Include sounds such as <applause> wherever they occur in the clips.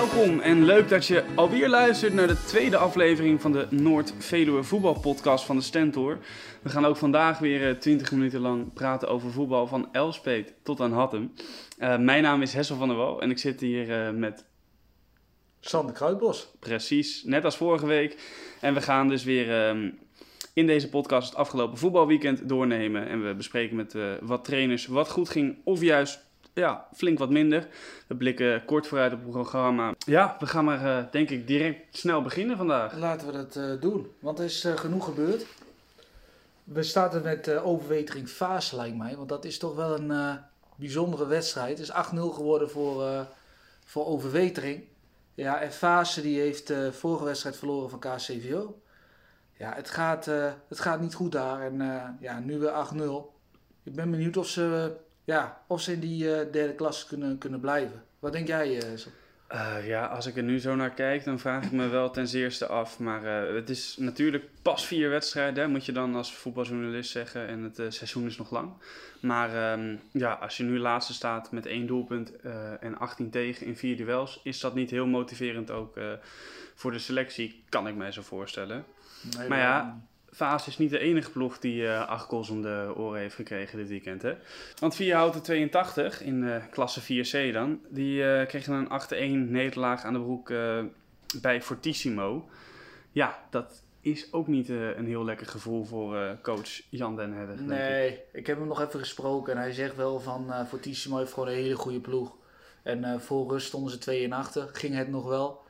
Welkom en leuk dat je alweer luistert naar de tweede aflevering van de Noord-Veluwe voetbalpodcast van de Stentor. We gaan ook vandaag weer 20 minuten lang praten over voetbal van Elspet tot aan Hattem. Uh, mijn naam is Hessel van der Wal en ik zit hier uh, met... Sander Kruidbos. Precies, net als vorige week. En we gaan dus weer um, in deze podcast het afgelopen voetbalweekend doornemen. En we bespreken met uh, wat trainers wat goed ging of juist ja, flink wat minder. We blikken kort vooruit op het programma. Ja, we gaan maar uh, denk ik direct snel beginnen vandaag. Laten we dat uh, doen, want er is uh, genoeg gebeurd. We starten met overwetering Faas, lijkt mij. Want dat is toch wel een bijzondere wedstrijd. Het is 8-0 geworden voor, voor overwetering. Ja, en Fase die heeft de vorige wedstrijd verloren van KCVO. Ja, het gaat, het gaat niet goed daar. En ja, nu weer 8-0. Ik ben benieuwd of ze ja, of ze in die uh, derde klasse kunnen, kunnen blijven. Wat denk jij, uh, ja, als ik er nu zo naar kijk, dan vraag ik me wel ten zeerste af. Maar het is natuurlijk pas vier wedstrijden, moet je dan als voetbaljournalist zeggen. En het seizoen is nog lang. Maar um, ja, als je nu laatste staat met één doelpunt en 18 tegen in vier duels, is dat niet heel motiverend ook voor de selectie, kan ik mij zo voorstellen. Nee, maar ja, Vaas is niet de enige ploeg die uh, acht goals om de oren heeft gekregen dit weekend. Hè? Want Vierhouten 82 in uh, klasse 4C dan, die uh, kregen een 8-1 nederlaag aan de broek bij Fortissimo. Ja, dat is ook niet een heel lekker gevoel voor coach Jan Den Hedder. Nee, ik. ik. heb hem nog even gesproken en hij zegt wel van Fortissimo heeft gewoon een hele goede ploeg. En voor rust stonden ze 2 in achter, ging het nog wel.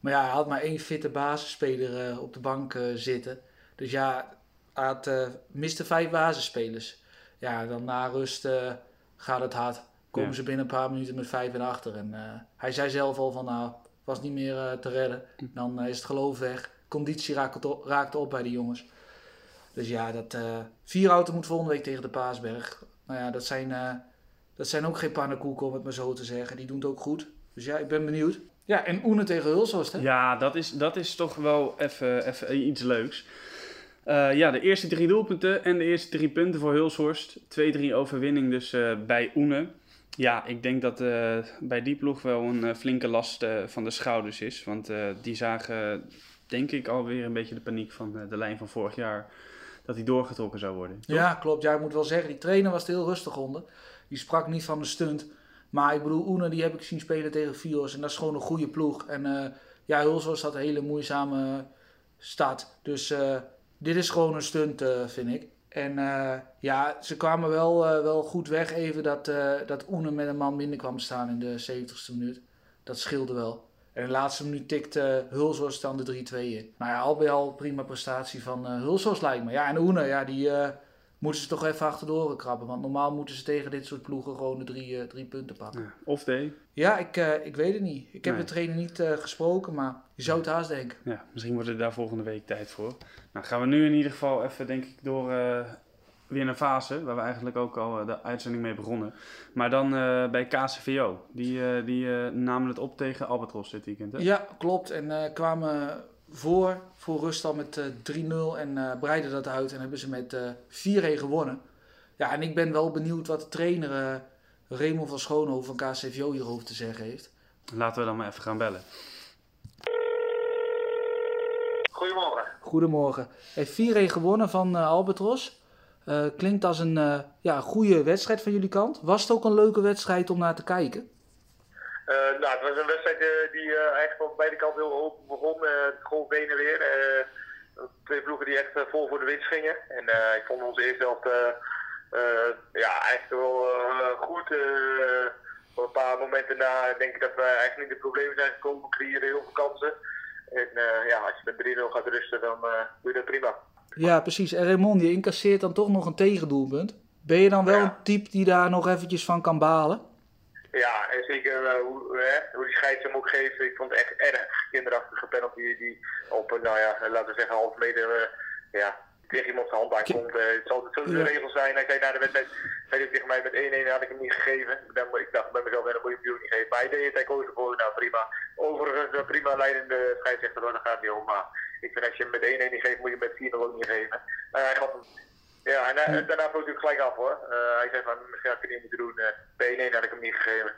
Maar ja, hij had maar één fitte basisspeler op de bank zitten. Dus ja, hij uh, miste vijf basisspelers. Ja, dan na rust uh, gaat het hard. Komen ze binnen een paar minuten met vijf en achter. En uh, hij zei zelf al van nou, was niet meer te redden. Dan is het geloof weg. Conditie raakte op, raakte op bij die jongens. Dus ja, dat Vierhouten moet volgende week tegen de Paasberg. Nou ja, dat zijn, dat zijn ook geen pannenkoeken om het maar zo te zeggen. Die doen het ook goed. Dus ja, ik ben benieuwd. Ja, en Oene tegen Hulshorst, hè? Ja, dat is, dat is toch wel even iets leuks. Uh, ja, de eerste drie doelpunten en de eerste drie punten voor Hulshorst. 2-3 overwinning dus uh, bij Oene. Ja, ik denk dat uh, bij die ploeg wel een flinke last van de schouders is. Want die zagen, denk ik, alweer een beetje de paniek van de lijn van vorig jaar. Dat die doorgetrokken zou worden. Ja, klopt. Ja, ik moet wel zeggen, die trainer was er heel rustig onder. Die sprak niet van de stunt. Maar ik bedoel, Oene die heb ik zien spelen tegen Fios. En dat is gewoon een goede ploeg. En ja, Hulshorst had een hele moeizame start. Dus dit is gewoon een stunt, uh, vind ik. En uh, ja, ze kwamen wel, uh, wel goed weg even dat, dat Oene met een man minder kwam staan in de 70ste minuut. Dat scheelde wel. En de laatste minuut tikte Hulshorst dan de 3-2 in. Nou ja, al bij al prima prestatie van uh, Hulshorst lijkt me. Ja, en Oene, ja, die moeten ze toch even achterdoor krabben. Want normaal moeten ze tegen dit soort ploegen gewoon de drie, uh, drie punten pakken. Ja, of D. Ja, ik, uh, ik weet het niet. Ik heb nee. de trainer niet uh, gesproken, maar je zou het haast denken. Ja, misschien wordt er daar volgende week tijd voor. Nou, gaan we nu in ieder geval even, denk ik, door weer naar fase, waar we eigenlijk ook al de uitzending mee begonnen. Maar dan bij KCVO. Die, die namen het op tegen Albatros dit weekend, hè? Ja, klopt. En kwamen voor, voor rust al met uh, 3-0 en uh, breiden dat uit en hebben ze met uh, 4-1 gewonnen. Ja, en ik ben wel benieuwd wat de trainer uh, Raymond van Schoonhoven van KCVO hierover te zeggen heeft. Laten we dan maar even gaan bellen. Goedemorgen. Goedemorgen. Heeft 4-1 gewonnen van Albatros. klinkt als een ja, goede wedstrijd van jullie kant. Was het ook een leuke wedstrijd om naar te kijken? Uh, nou, het was een wedstrijd uh, die uh, eigenlijk van beide kanten heel open begon. golf benen weer. twee ploegen die echt vol voor de winst gingen. En ik vond onze eerste helft ja, eigenlijk wel goed. op een paar momenten na denk ik dat we eigenlijk niet de problemen zijn gekomen. We creëren heel veel kansen. En ja, als je met 3-0 gaat rusten, dan doe je dat prima. Ja, precies. En Raymond, je incasseert dan toch nog een tegendoelpunt. Ben je dan wel ja. een type die daar nog eventjes van kan balen? Ja, en zeker uh, hoe, uh, hoe die scheids hem ook geeft. Ik vond het echt erg kinderachtige penalty die op, nou ja, laten we zeggen, half meter uh, ja, tegen iemand zijn hand aankomt. het zal zo de regels zijn. Hij zei na de wedstrijd, zei hij tegen mij met 1-1 had ik hem niet gegeven. Ik dacht bij mezelf, dan moet je hem niet geven. Maar hij deed het, hij koos ervoor, nou prima. Overigens, prima leidende scheidsrechter, daar gaat niet om. Maar ik vind als je hem met 1-1 niet geeft, moet je hem met 4-0 ook niet geven. hij gaf hem Ja, en uh, daarna vloog ik gelijk af hoor. Uh, hij zei van, misschien had ik het niet moeten doen. Uh, B1 had ik hem niet gegeven.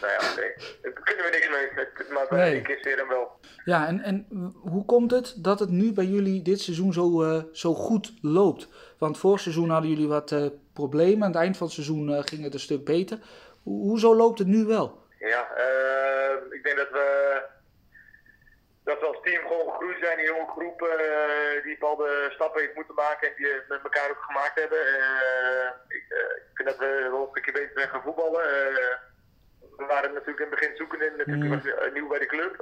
Nou ja, nee. <laughs> Daar kunnen we niks mee. Maar bij nee. keer weer hem wel. Ja, en, en hoe komt het dat het nu bij jullie dit seizoen zo, zo goed loopt? Want vorig seizoen hadden jullie wat problemen. Aan het eind van het seizoen ging het een stuk beter. Ho hoezo loopt het nu wel? Ja, ik denk dat we dat we als team gewoon gegroeid zijn. Een jonge groep uh, die bepaalde stappen heeft moeten maken en die met elkaar ook gemaakt hebben. Uh, ik, uh, ik, vind dat we wel een stukje beter zijn gaan voetballen. we waren natuurlijk in het begin zoekende, natuurlijk mm. nieuw bij de club.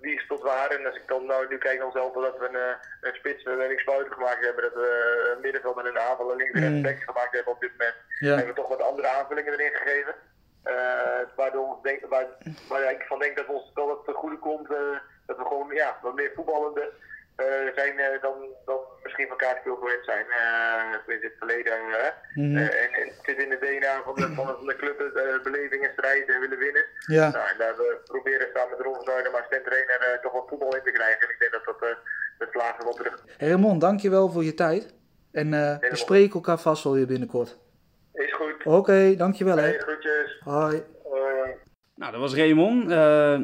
wie is tot waar? En als ik dan nou, nu kijk naar onszelf dat we een, een spits en een buiten gemaakt hebben, dat we een middenveld en een aanval en links en rechts mm. gemaakt hebben op dit moment, ja. hebben we toch wat andere aanvullingen erin gegeven. Uh, waardoor denk, waar, waar ik van denk dat, ons, dat het ten goede komt. Uh, dat we gewoon ja, wat meer voetballende uh, zijn dan, dan misschien van kaartspeel gewend zijn. in het verleden. Mm. en, het zit in de DNA van de, van de club, beleving en strijd en willen winnen. Ja. Nou, en daar we proberen samen met Ron Zuider, maar trainer toch wat voetbal in te krijgen. En ik denk dat dat de slagen wel terug. Ramon, dankjewel voor je tijd. En we spreken elkaar vast wel weer binnenkort. Is goed. Oké, dankjewel hè. Hey, groetjes. Hoi. Hoi. Nou, dat was Raymond. Uh,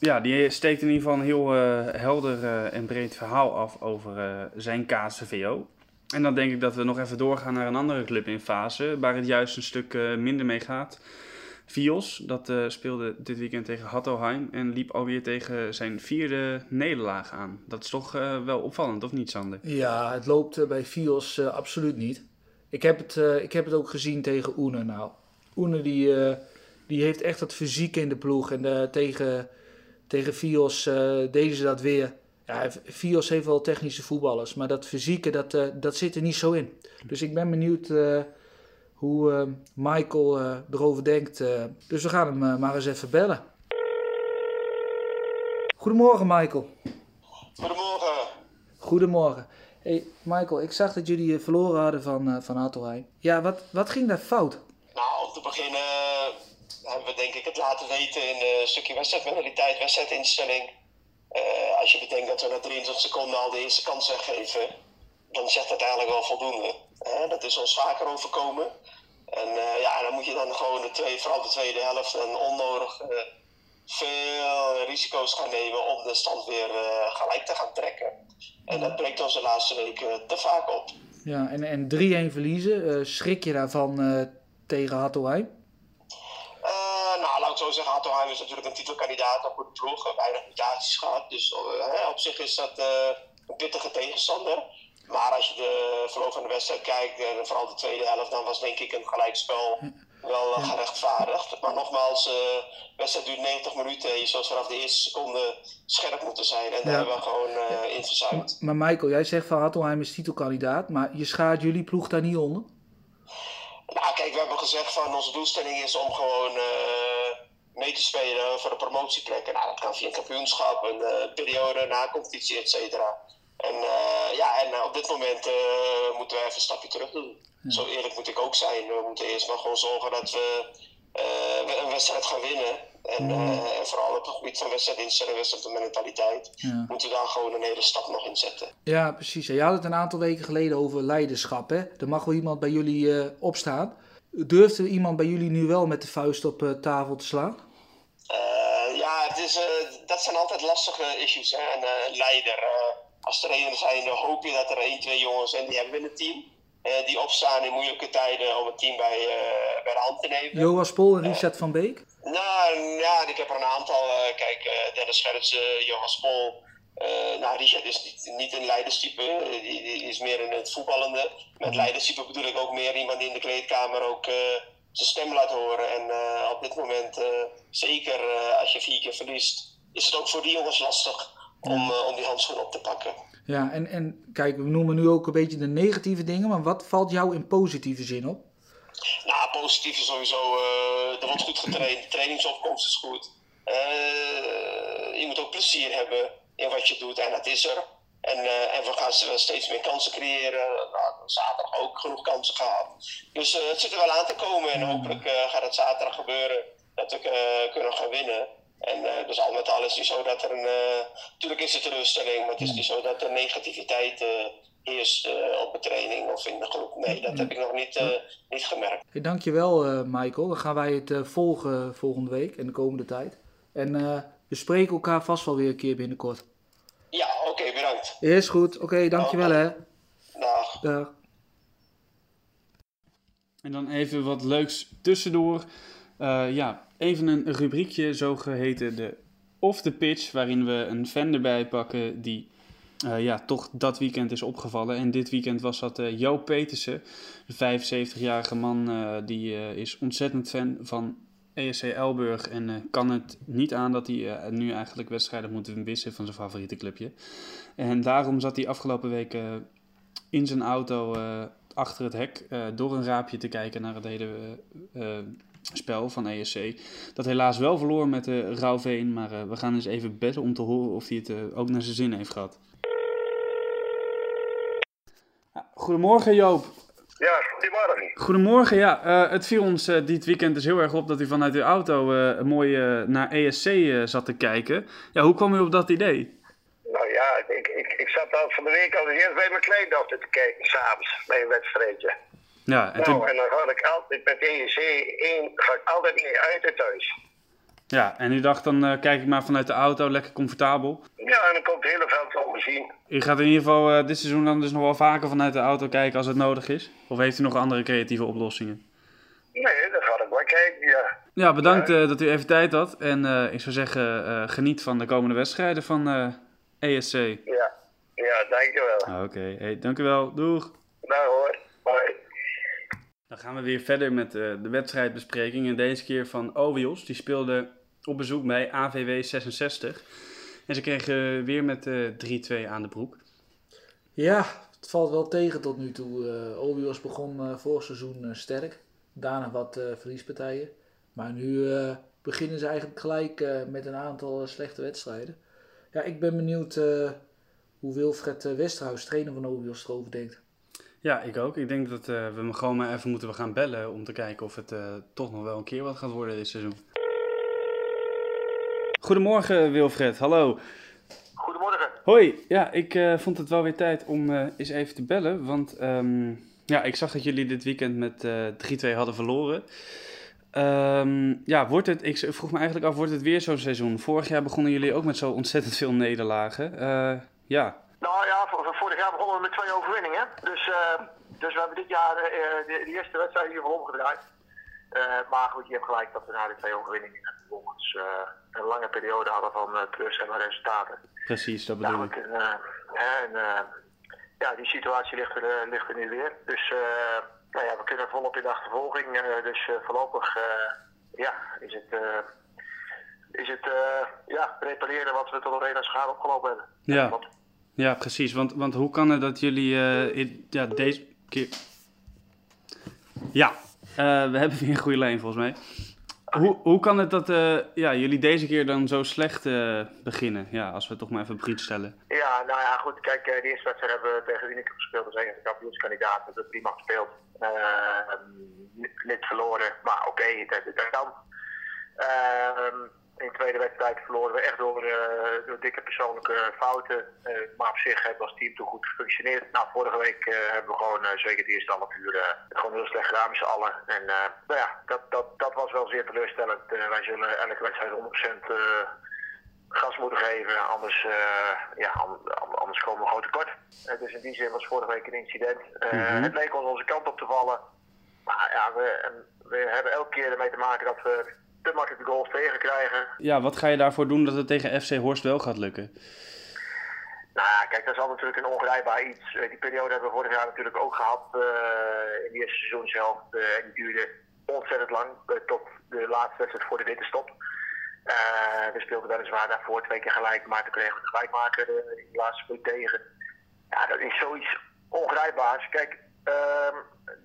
ja, die steekt in ieder geval een heel uh, helder uh, en breed verhaal af over zijn KCVO. En dan denk ik dat we nog even doorgaan naar een andere club in fase, waar het juist een stuk minder mee gaat. Vios, dat speelde dit weekend tegen Hattoheim en liep alweer tegen zijn vierde nederlaag aan. Dat is toch wel opvallend, of niet Sander? Ja, het loopt bij Vios absoluut niet. Ik heb het, uh, ik heb het ook gezien tegen Oene. Nou, Oene die, uh, die heeft echt het fysiek in de ploeg. En uh, tegen, tegen Fios deden ze dat weer. Ja, Fios heeft wel technische voetballers, maar dat fysieke, dat, dat zit er niet zo in. Dus ik ben benieuwd hoe Michael erover denkt. dus we gaan hem maar eens even bellen. Goedemorgen, Michael. Goedemorgen. Goedemorgen. Hey Michael, ik zag dat jullie eh, verloren hadden van, uh, van. Ja, wat, wat ging daar fout? Nou, om te beginnen uh, hebben we denk ik het laten weten in een stukje wedstrijdmentaliteit, wedstrijdinstelling. Uh, als je bedenkt dat we na 23 seconden al de eerste kans weggeven, dan zegt dat eigenlijk wel voldoende. dat is ons vaker overkomen. En ja, dan moet je dan gewoon de twee, vooral de tweede helft en onnodig veel risico's gaan nemen om de stand weer gelijk te gaan trekken. En dat breekt ons de laatste weken te vaak op. Ja, en, en 3-1 verliezen, uh, schrik je daarvan uh, tegen? Uh, nou, laat ik zo zeggen, Hattelheim is natuurlijk een titelkandidaat op de ploeg. Weinig mutaties gehad, dus op zich is dat een pittige tegenstander. Maar als je de verloop van de wedstrijd kijkt, en vooral de tweede helft, dan was denk ik een gelijkspel wel ja. gerechtvaardigd. Maar nogmaals, de uh, wedstrijd duurt 90 minuten. Je zou vanaf de eerste seconde scherp moeten zijn. En daar hebben we gewoon uh, in verzuimd. Maar, Michael, jij zegt van Hattelheim is titelkandidaat. Maar je schaart jullie ploeg daar niet onder? Nou, kijk, we hebben gezegd van onze doelstelling is om gewoon uh, mee te spelen voor de promotieplekken. Nou, dat kan via een kampioenschap, een uh, periode na competitie, et cetera. En, uh, ja, en op dit moment moeten we even een stapje terug doen. Zo eerlijk moet ik ook zijn. We moeten eerst maar gewoon zorgen dat we een wedstrijd gaan winnen. En, uh, en, vooral op het gebied van wedstrijdinstelling, wedstrijd mentaliteit, ja. moeten we daar gewoon een hele stap nog in zetten. Ja, precies. Je had het een aantal weken geleden over leiderschap. Hè? Er mag wel iemand bij jullie uh, opstaan. Durft er iemand bij jullie nu wel met de vuist op tafel te slaan? ja, het is, dat zijn altijd lastige issues. Hè? En leider, als trainer zijn, hoop je dat er één, twee jongens zijn die hebben in het team. Uh, die opstaan in moeilijke tijden om het team bij, uh, bij de hand te nemen. Joas Pol en Richard van Beek? Nou ja, ik heb er een aantal. Kijk, Dennis Gerritsen, Joas Pol. nou, Richard is niet, niet een leiderstype, die, die, is meer in het voetballende. Met leiderstype bedoel ik ook meer iemand die in de kleedkamer ook zijn stem laat horen. En op dit moment, zeker als je vier keer verliest, is het ook voor die jongens lastig om, om die handschoen op te pakken. Ja, en, en kijk, we noemen nu ook een beetje de negatieve dingen, maar wat valt jou in positieve zin op? Nou, positief is sowieso, uh, er wordt goed getraind, de trainingsopkomst is goed. Uh, je moet ook plezier hebben in wat je doet en dat is er. En, uh, en we gaan steeds meer kansen creëren. Nou, zaterdag ook genoeg kansen gehad. Dus het zit er wel aan te komen en hopelijk gaat het zaterdag gebeuren dat we kunnen gaan winnen. En uh, dus al met al is het niet zo dat er een. natuurlijk is het teleurstelling, maar het is niet zo dat er negativiteit eerst op de training of in de groep. Nee, dat heb ik nog niet, niet gemerkt. Hey, dankjewel, Michael. Dan gaan wij het volgen volgende week en de komende tijd. En we spreken elkaar vast wel weer een keer binnenkort. Ja, oké, bedankt. Is goed. Oké, dankjewel hè. Dag. Dag. En dan even wat leuks tussendoor. Uh, ja, even een rubriekje, zogeheten de Off the Pitch, waarin we een fan erbij pakken die uh, ja, toch dat weekend is opgevallen. En dit weekend was dat uh, Joop Petersen, de 75-jarige man, die is ontzettend fan van ESC Elburg en kan het niet aan dat hij nu eigenlijk wedstrijden moet wissen van zijn favoriete clubje. En daarom zat hij afgelopen week in zijn auto achter het hek door een raapje te kijken naar het hele spel van ESC. Dat helaas wel verloor met de Rauwveen, maar we gaan eens even bellen om te horen of hij het ook naar zijn zin heeft gehad. Goedemorgen Joop. Ja, goedemorgen. Goedemorgen, ja. het viel ons dit weekend dus heel erg op dat u vanuit uw auto mooi naar ESC zat te kijken. Ja, hoe kwam u op dat idee? Nou ja, ik, ik, ik zat al van de week al eerst bij mijn kleindochter te kijken, s'avonds, bij een wedstrijdje. Ja, en, nou, en dan ga ik altijd met EEC 1, ga ik altijd mee uit het huis. Ja, en u dacht dan uh, kijk ik maar vanuit de auto, lekker comfortabel. Ja, en dan komt het hele veld zo zien. U gaat in ieder geval uh, dit seizoen dan dus nog wel vaker vanuit de auto kijken als het nodig is? Of heeft u nog andere creatieve oplossingen? Nee, dat ga ik wel kijken, ja. Ja, bedankt ja. Uh, dat u even tijd had. En ik zou zeggen, geniet van de komende wedstrijden van ESC. Ja, ja dankjewel. Oké, okay. hey, dankjewel. Doeg. Nou hoor. Dan gaan we weer verder met uh, de wedstrijdbespreking. En deze keer van Ovios. Die speelde op bezoek bij AVW 66. En ze kregen weer met uh, 3-2 aan de broek. Ja, het valt wel tegen tot nu toe. Uh, Ovios begon uh, vorig seizoen sterk. Daarna wat verliespartijen. Maar nu beginnen ze eigenlijk gelijk met een aantal slechte wedstrijden. Ja, ik ben benieuwd hoe Wilfred eh, Westerhuis, trainer van Obios, erover denkt. Ja, ik ook. Ik denk dat uh, we gewoon maar even moeten gaan bellen om te kijken of het toch nog wel een keer wat gaat worden dit seizoen. Goedemorgen Wilfred, hallo. Goedemorgen. Hoi, ja, ik vond het wel weer tijd om eens even te bellen, want um, ja, ik zag dat jullie dit weekend met 3-2 hadden verloren. Um, ja, wordt het, ik vroeg me eigenlijk af, wordt het weer zo'n seizoen? Vorig jaar begonnen jullie ook met zo ontzettend veel nederlagen. Ja. Nou ja, vorig jaar begonnen we met twee overwinningen. Dus, uh, dus we hebben dit jaar uh, de, de, eerste wedstrijd hier voor omgedraaid. maar goed, je hebt gelijk dat we na de twee overwinningen een lange periode hadden van plus en resultaten. Precies, dat bedoel ik. En, ja, die situatie ligt er, ligt er nu weer. Dus nou ja, we kunnen volop in de achtervolging. Dus voorlopig ja, is het, is het ja, repareren wat we tot al reden schade opgelopen hebben. Ja, ja precies. Want, want hoe kan het dat jullie in, ja, deze keer... Ja, we hebben weer een goede lijn volgens mij. Hoe, hoe kan het dat uh, ja, jullie deze keer dan zo slecht beginnen? Ja, als we toch maar even brief stellen. Ja, nou ja, goed. Kijk, de eerste wedstrijd hebben we tegen Winneke gespeeld. Dat is een kampioenskandidaat. Dat hebben prima gespeeld. niet verloren, maar oké, okay, het, het kan. In de tweede wedstrijd verloren we echt door, uh, door dikke persoonlijke fouten. Uh, maar op zich hebben we als team toen goed gefunctioneerd. Nou, vorige week uh, hebben we gewoon, zeker het eerste half uur, gewoon heel slecht gedaan met z'n allen. En nou ja, dat, dat, dat was wel zeer teleurstellend. wij zullen elke wedstrijd 100% gas moeten geven, anders, ja, anders komen we gewoon tekort. dus in die zin was vorige week een incident. -hmm. Het leek ons onze kant op te vallen. Maar ja, we, we hebben elke keer ermee te maken dat we te makkelijk de goals tegenkrijgen. Ja, wat ga je daarvoor doen dat het tegen FC Horst wel gaat lukken? Nou ja, kijk, dat is al natuurlijk een ongrijpbaar iets. die periode hebben we vorig jaar natuurlijk ook gehad uh, in die eerste seizoenshelft. Uh, en die duurde ontzettend lang, uh, tot de laatste wedstrijd voor de winterstop. we speelden weliswaar daarvoor twee keer gelijk, maar toen kregen we de gelijkmaker in de laatste minuut tegen. Ja, dat is zoiets ongrijpbaars. Kijk, ehm,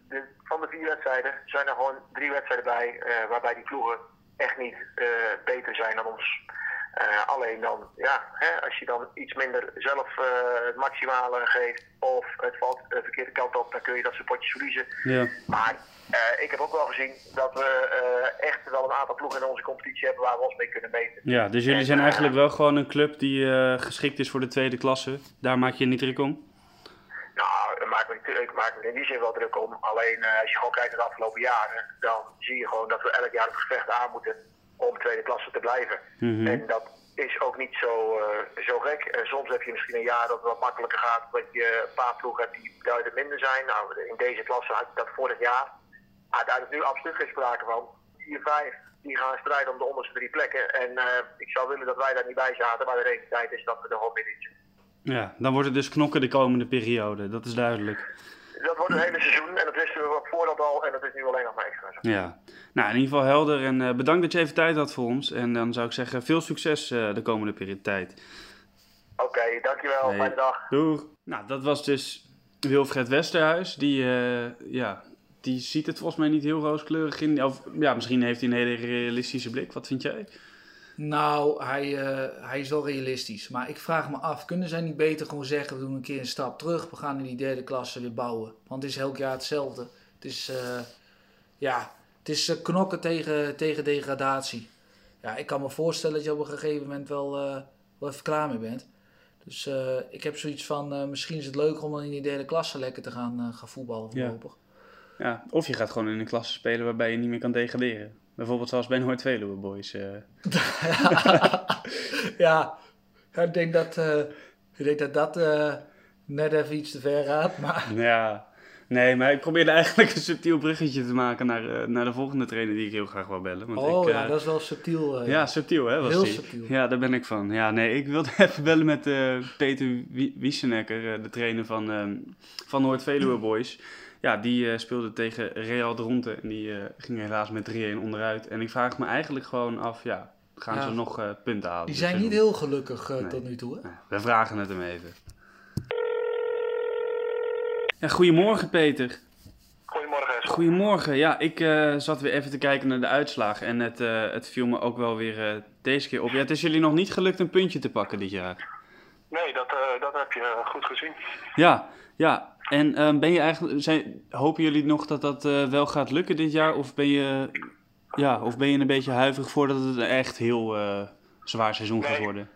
de, van de vier wedstrijden zijn er gewoon drie wedstrijden bij waarbij die ploegen echt niet uh, beter zijn dan ons. Uh, alleen dan, ja, hè, als je dan iets minder zelf uh, het maximale geeft of het valt de verkeerde kant op, dan kun je dat potjes verliezen. Ja. Maar eh, ik heb ook wel gezien dat we eh, echt wel een aantal ploegen in onze competitie hebben waar we ons mee kunnen meten. Ja, dus jullie zijn eigenlijk wel gewoon een club die eh, geschikt is voor de tweede klasse. Daar maak je je niet druk om? Ik maak me, ik maak me in die zin wel druk om. Alleen eh, als je gewoon kijkt naar de afgelopen jaren, dan zie je gewoon dat we elk jaar het gevecht aan moeten om tweede klasse te blijven. Mhm. En dat is ook niet zo, eh, zo gek. En soms heb je misschien een jaar dat het wat makkelijker gaat, dat je een paar ploegen hebt die duidelijk minder zijn. Nou, in deze klasse had je dat vorig jaar. Maar daar is nu absoluut geen sprake van. Vier, vijf, die gaan strijden om de onderste drie plekken. En eh, ik zou willen dat wij daar niet bij zaten, maar de realiteit is dat we er gewoon middenin zitten. Ja, dan wordt het dus knokken de komende periode. Dat is duidelijk. Dat wordt een hele seizoen en dat wisten we op voorhand al en dat is nu alleen nog maar extra zo. Ja. Nou, in ieder geval helder. En eh, bedankt dat je even tijd had voor ons. En dan zou ik zeggen, veel succes eh, de komende periode tijd. Oké, dankjewel. Nee. Fijne dag. Doeg. Nou, dat was dus Wilfred Westerhuis. Die, eh, ja, die ziet het volgens mij niet heel rooskleurig in. Of ja, misschien heeft hij een hele realistische blik. Wat vind jij? Nou, hij, eh, hij is wel realistisch. Maar ik vraag me af, kunnen zij niet beter gewoon zeggen, we doen een keer een stap terug. We gaan in die derde klasse weer bouwen. Want het is elk jaar hetzelfde. Het is, eh, ja, het is eh, knokken tegen, tegen degradatie. Ja, ik kan me voorstellen dat je op een gegeven moment wel, wel even klaar mee bent. Dus ik heb zoiets van, misschien is het leuk om dan in die derde klasse lekker te gaan, gaan voetballen voorlopig. Ja, of je gaat gewoon in een klasse spelen waarbij je niet meer kan degraderen. Bijvoorbeeld zoals bij Noord Veluwe Boys. eh. <laughs> ja, ik denk dat eh, ik denk dat, dat eh, net even iets te ver gaat. Maar <laughs> Ja, nee, maar ik probeerde eigenlijk een subtiel bruggetje te maken naar, naar de volgende trainer die ik heel graag wil bellen. Want oh ik, ja, dat is wel subtiel. Ja, subtiel hè, was Heel die. subtiel. Ja, daar ben ik van. Ja, nee, ik wilde <laughs> even bellen met Peter Wie- Wiesenecker, de trainer van, van Noord-Veluwe Boys. Ja, die eh, speelde tegen Real Dronten en die eh, ging helaas met 3-1 onderuit. En ik vraag me eigenlijk gewoon af, ja, gaan Ja. ze nog eh, punten halen? Die zijn niet heel gelukkig Nee. tot nu toe. Hè? We vragen het hem even. Ja, goedemorgen Peter. Goedemorgen. Goedemorgen. Ja, ik eh, zat weer even te kijken naar de uitslagen en het, eh, het viel me ook wel weer eh, deze keer op. Ja, het is jullie nog niet gelukt een puntje te pakken dit jaar. Nee, dat, eh, dat heb je goed gezien. Ja, ja. En ehm, ben je eigenlijk, zijn, hopen jullie nog dat dat eh, wel gaat lukken dit jaar? Of ben je, ja, of ben je een beetje huiverig voor dat het een echt heel eh, zwaar seizoen gaat Nee. worden?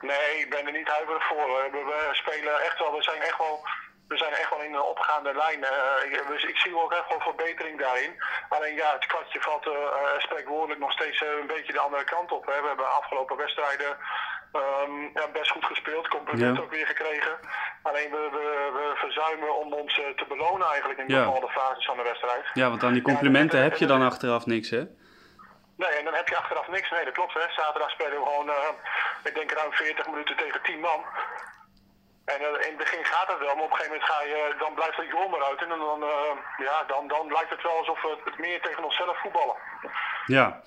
Nee, ik ben er niet huiverig voor. We, spelen echt wel, we zijn echt wel, we zijn echt wel in een opgaande lijn. Eh, ik, dus ik zie ook echt wel verbetering daarin. Alleen ja, het kwartje valt spreekwoordelijk nog steeds een beetje de andere kant op. Hè. We hebben afgelopen wedstrijden ehm, ja, best goed gespeeld, compliment Ja. ook weer gekregen. Alleen we, we, we verzuimen om ons eh, te belonen eigenlijk in Ja. bepaalde fases van de wedstrijd. Ja, want aan die complimenten Ja, heb je dan achteraf niks, hè? Nee, en dan heb je achteraf niks. Nee, dat klopt. Hè. Zaterdag spelen we gewoon, eh, ik denk ruim 40 minuten tegen 10 man. En eh, in het begin gaat het wel, maar op een gegeven moment ga je, dan blijft het jong eruit. En dan, eh, ja, dan, dan lijkt het wel alsof we het meer tegen onszelf voetballen. Ja.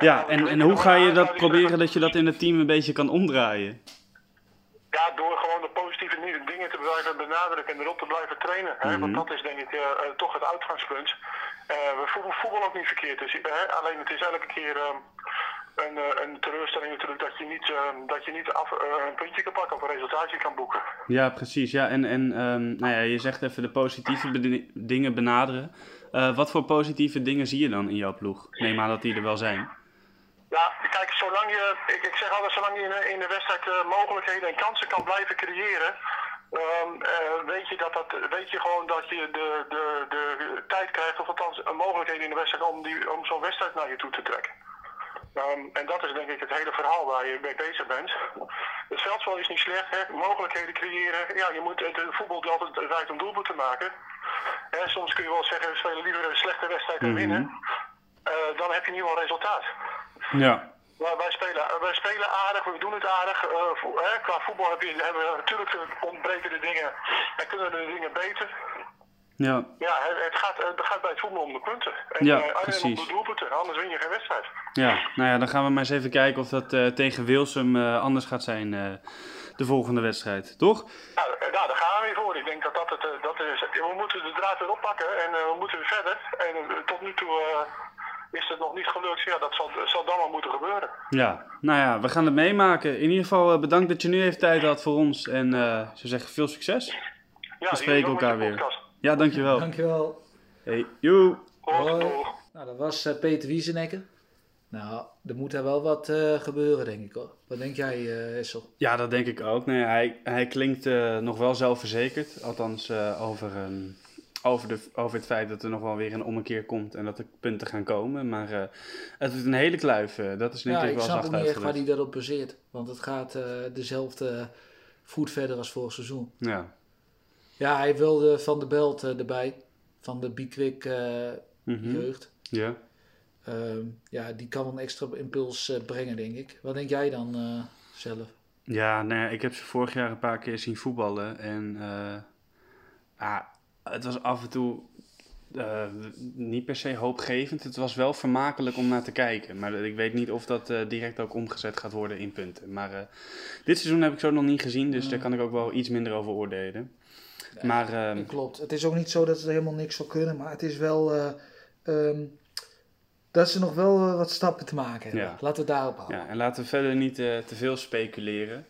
Ja, en, en hoe ga je dat proberen dat je dat in het team een beetje kan omdraaien? Ja, door gewoon de positieve dingen te blijven benadrukken en erop te blijven trainen. Hè? Mhm. Want dat is denk ik eh, eh, toch het uitgangspunt. Eh, we voetballen voetbal ook niet verkeerd. Dus, hè? Alleen het is elke keer eh, een, een teleurstelling natuurlijk dat je niet, eh, dat je niet af, een puntje kan pakken of een resultaatje kan boeken. Ja, precies. Ja, en, en ehm, nou ja, je zegt even de positieve dingen benaderen. Wat voor positieve dingen zie je dan in jouw ploeg? Neem aan dat die er wel zijn. Ja, kijk, zolang je, ik, ik zeg altijd, zolang je in, de- in de wedstrijd eh, mogelijkheden en kansen kan blijven creëren, ehm, eh, weet, je dat dat, weet je gewoon dat je de, de, de tijd krijgt, of althans een mogelijkheden in de wedstrijd om, die, om zo'n wedstrijd naar je toe te trekken. Ehm, en dat is denk ik het hele verhaal waar je mee bezig bent. Het veldspel is niet slecht, hè? mogelijkheden creëren. Ja, je moet het, voetbal altijd draait om doelpunten maken. Hè, soms kun je wel zeggen, we spelen liever een slechte wedstrijd en Mhm. winnen. Eh, dan heb je in ieder geval resultaat. Ja. Maar wij spelen, wij spelen aardig, we doen het aardig. Eh, vo- hè, qua voetbal heb je, hebben we natuurlijk eh, ontbreken de dingen en kunnen de dingen beter. Ja. Ja, het, het gaat, het gaat bij het voetbal om de punten. En, Ja, eh, alleen precies. om de doelpunten, anders win je geen wedstrijd. Ja, nou ja, dan gaan we maar eens even kijken of dat eh, tegen Wilsum anders gaat zijn de volgende wedstrijd, toch? Nou, nou, daar gaan we weer voor. Ik denk dat dat het, dat is. We moeten de draad weer oppakken en we moeten weer verder. En tot nu toe is het nog niet gelukt. Ja, dat zal, zal dan wel moeten gebeuren. Ja, nou ja, we gaan het meemaken. In ieder geval eh, bedankt dat je nu even tijd had voor ons. En eh ik zou zeggen, veel succes. Ja, We spreken elkaar je weer. podcast. Ja, dankjewel. Dankjewel. Hey, joe! Hoi. Nou, dat was eh, Peter Wiesenekker. Nou, er moet er wel wat eh, gebeuren, denk ik hoor. Wat denk jij, eh Essel? Ja, dat denk ik ook. Nee, hij, hij klinkt nog wel zelfverzekerd. Althans, eh, over, ehm, over, de, over het feit dat er nog wel weer een ommekeer komt en dat er punten gaan komen. Maar eh, het is een hele kluif. eh, dat is denk Ja, ik ik wel snap zacht niet echt waar hij dat op baseert. Want het gaat eh, dezelfde voet verder als vorig seizoen. Ja. Ja, hij wilde Van de Belt erbij. Van de Bikwik Mhm. jeugd. ja. Ehm, ja, die kan een extra impuls brengen, denk ik. Wat denk jij dan zelf? Ja, nou ja, ik heb ze vorig jaar een paar keer zien voetballen. En ah, het was af en toe eh, niet per se hoopgevend. Het was wel vermakelijk om naar te kijken. Maar ik weet niet of dat eh, direct ook omgezet gaat worden in punten. Maar eh, dit seizoen heb ik zo nog niet gezien. Dus daar kan ik ook wel iets minder over oordelen. Maar ehm, Klopt. Het is ook niet zo dat ze helemaal niks zou kunnen. Maar het is wel... eh, ehm, dat ze nog wel wat stappen te maken hebben. Ja. Laten we daarop houden. ja, en laten we verder niet te veel speculeren.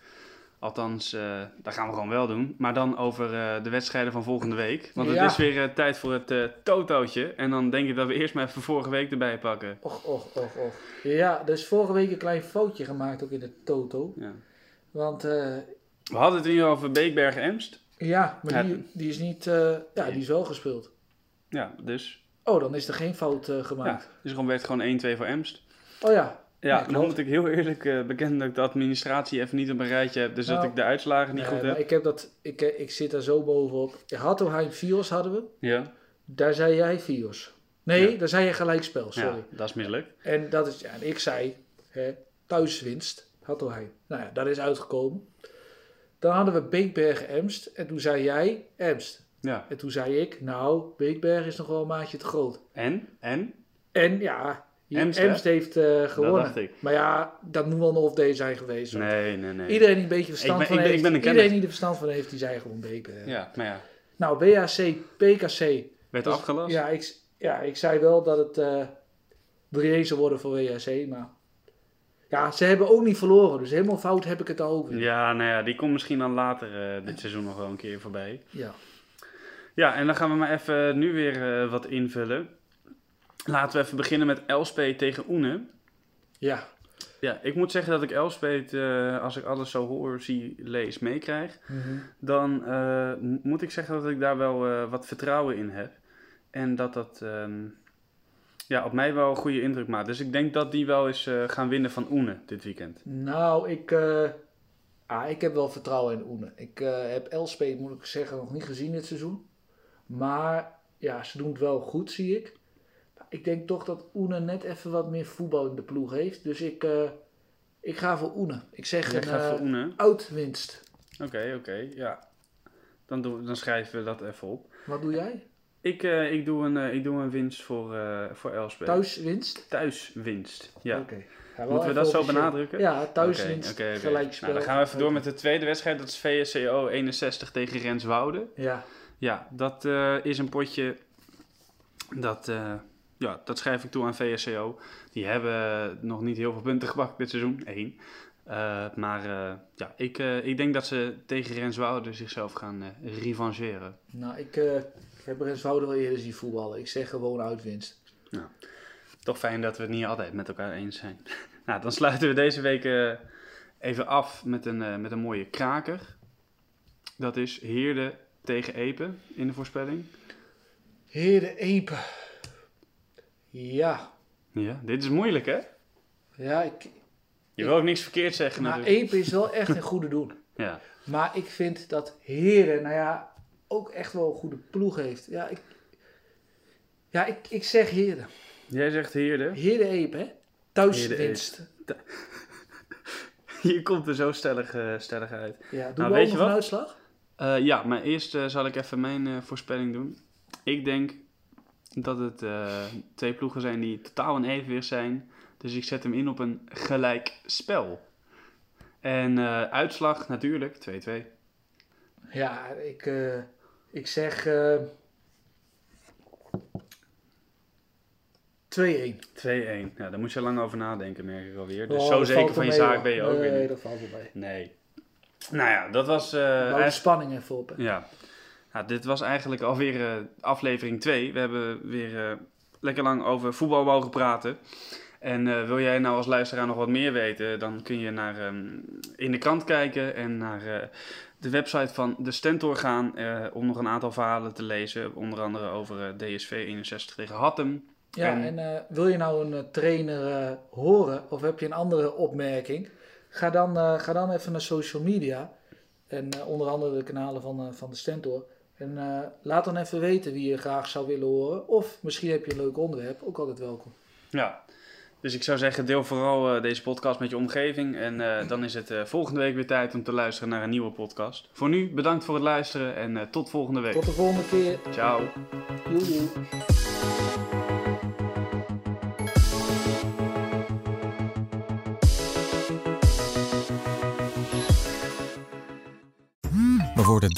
Althans, eh dat gaan we gewoon wel doen. Maar dan over eh, de wedstrijden van volgende week. Want Ja. het is weer eh, tijd voor het totootje. En dan denk ik dat we eerst maar even vorige week erbij pakken. Och, och, och, och. Ja, er is vorige week een klein foutje gemaakt ook in de Toto. Ja. Want We hadden het hier over Beekbergen-Emst. ja, maar Ja. die, die is niet... ja, die is wel gespeeld. Ja, dus. Oh, dan is er geen fout eh, Ja, gemaakt. dus gewoon werd gewoon 1-2 voor Emst. Oh ja. Ja, dan moet ik heel eerlijk eh, bekennen dat ik de administratie even niet op een rijtje heb. Dus dat Nou, ik de uitslagen niet Nee, goed heb. ik, heb dat, ik, eh, ik zit daar zo bovenop. Hattoheim Fios hadden we. Ja, Daar zei jij Fios. Nee, Ja. daar zei je gelijkspel, sorry. ja, dat is mislukt. En dat is, ja, en ik zei, hè, thuiswinst, Hattoheim. Nou ja, dat is uitgekomen. Dan hadden we Beekbergen Emst. En toen zei jij Emst. Ja. En toen zei ik, nou, Beekbergen is nog wel een maatje te groot. En? En? En ja, Emst, Emst, heeft eh, gewonnen. dacht ik. Maar ja, dat moet wel een off-day zijn geweest. hoor. Nee, nee, nee. Iedereen die een beetje verstand Ik ben- van ik ben- heeft, ik ben een kenner. iedereen die er verstand van heeft, die zei gewoon Beekbergen. Ja, maar ja. Nou, WAC, PKC. Werd Dus, afgelast? Ja ik, ja, ik zei wel dat het eh 3 zou worden voor WAC, maar... Ja, ze hebben ook niet verloren, dus helemaal fout heb ik het al over. Ja, nou ja, die komt misschien dan later eh, dit seizoen nog wel een keer voorbij. Ja. Ja, en dan gaan we maar even nu weer eh, wat invullen. Laten we even beginnen met Elspet tegen Oene. Ja. Ja, ik moet zeggen dat ik Elspet, eh, als ik alles zo hoor, zie, lees, meekrijg. Dan eh, moet ik zeggen dat ik daar wel eh, wat vertrouwen in heb. En dat dat ehm, ja, op mij wel een goede indruk maakt. Dus ik denk dat die wel eens gaan winnen van Oene dit weekend. Nou, ik, ah, ik heb wel vertrouwen in Oene. Ik heb Elspet, moet ik zeggen, nog niet gezien dit seizoen. Maar ja, ze doen het wel goed, zie ik. Ik denk toch dat Oene net even wat meer voetbal in de ploeg heeft. Dus ik, eh, ik ga voor Oene. Ik zeg Jij een Oene? uitwinst. Oké, oké, ja. Dan, doen, dan schrijven we dat even op. Wat doe jij? Ik, eh, ik, doe, een, ik doe een winst voor, voor Elspet. Thuiswinst? Thuiswinst, ja. Oké. Moeten we dat zo benadrukken? Ja, thuiswinst, gelijkspel. Nou, dan gaan we even door met de tweede wedstrijd. Dat is VSCO 61 tegen Renswoude. Ja, Ja, dat is een potje. Dat, ja, dat schrijf ik toe aan VSCO. Die hebben nog niet heel veel punten <laughs> gepakt dit seizoen. Eén. Eh, maar eh, ja, ik, eh, ik denk dat ze tegen Renswoude zichzelf gaan revancheren. nou, ik, ik heb Renswoude wel eerder zien voetballen. Ik zeg gewoon uitwinst. Toch fijn dat we het niet altijd met elkaar eens zijn. <laughs> nou, dan sluiten we deze week even af met een, met een mooie kraker. Dat is Heerde tegen Epe in de voorspelling. Heerde Epe. Ja, Ja, dit is moeilijk hè? ja ik, Je wil ook niks verkeerd zeggen maar natuurlijk. Epe is wel echt een goede doen. <laughs> Ja. Maar ik vind dat Heerde, nou ja, ook echt wel een goede ploeg heeft. Ja, ik, ja, ik, ik zeg Heerde. Jij zegt Heerde. Heerde Epe, hè? Thuiswinst. <laughs> Je komt er zo stellig, eh, stellig uit. Ja, doen Nou, we ook nog een uitslag? Eh, ja, maar eerst eh, zal ik even mijn voorspelling doen. Ik denk dat het eh, twee ploegen zijn die totaal in evenwicht zijn. Dus ik zet hem in op een gelijk spel. En eh, uitslag natuurlijk 2-2. Ja, ik, eh, ik zeg eh 2-1. 2-1. Ja, daar moet je lang over nadenken, merk ik alweer. Dus Oh, zo zeker van je zaak hoor. ben je ook weer Nee, dat valt wel mee. Nee. Nou ja, dat was... de eigenlijk- spanning even op. hè. Ja. Nou, dit was eigenlijk alweer uh, aflevering 2. We hebben weer uh, lekker lang over voetbal mogen praten. En uh, wil jij nou als luisteraar nog wat meer weten, dan kun je naar um, in de krant kijken en naar de website van de Stentor gaan om nog een aantal verhalen te lezen. Onder andere over DSV 61 tegen Hattem. Ja, en, en wil je nou een trainer horen of heb je een andere opmerking? Ga dan, ga dan even naar social media. En onder andere de kanalen van, van de Stentor. En uh, laat dan even weten wie je graag zou willen horen. Of misschien heb je een leuk onderwerp, ook altijd welkom. Ja, dus ik zou zeggen, deel vooral uh, deze podcast met je omgeving. En uh, dan is het volgende week weer tijd om te luisteren naar een nieuwe podcast. Voor nu, bedankt voor het luisteren en tot volgende week. Tot de volgende keer. Ciao. Joe, We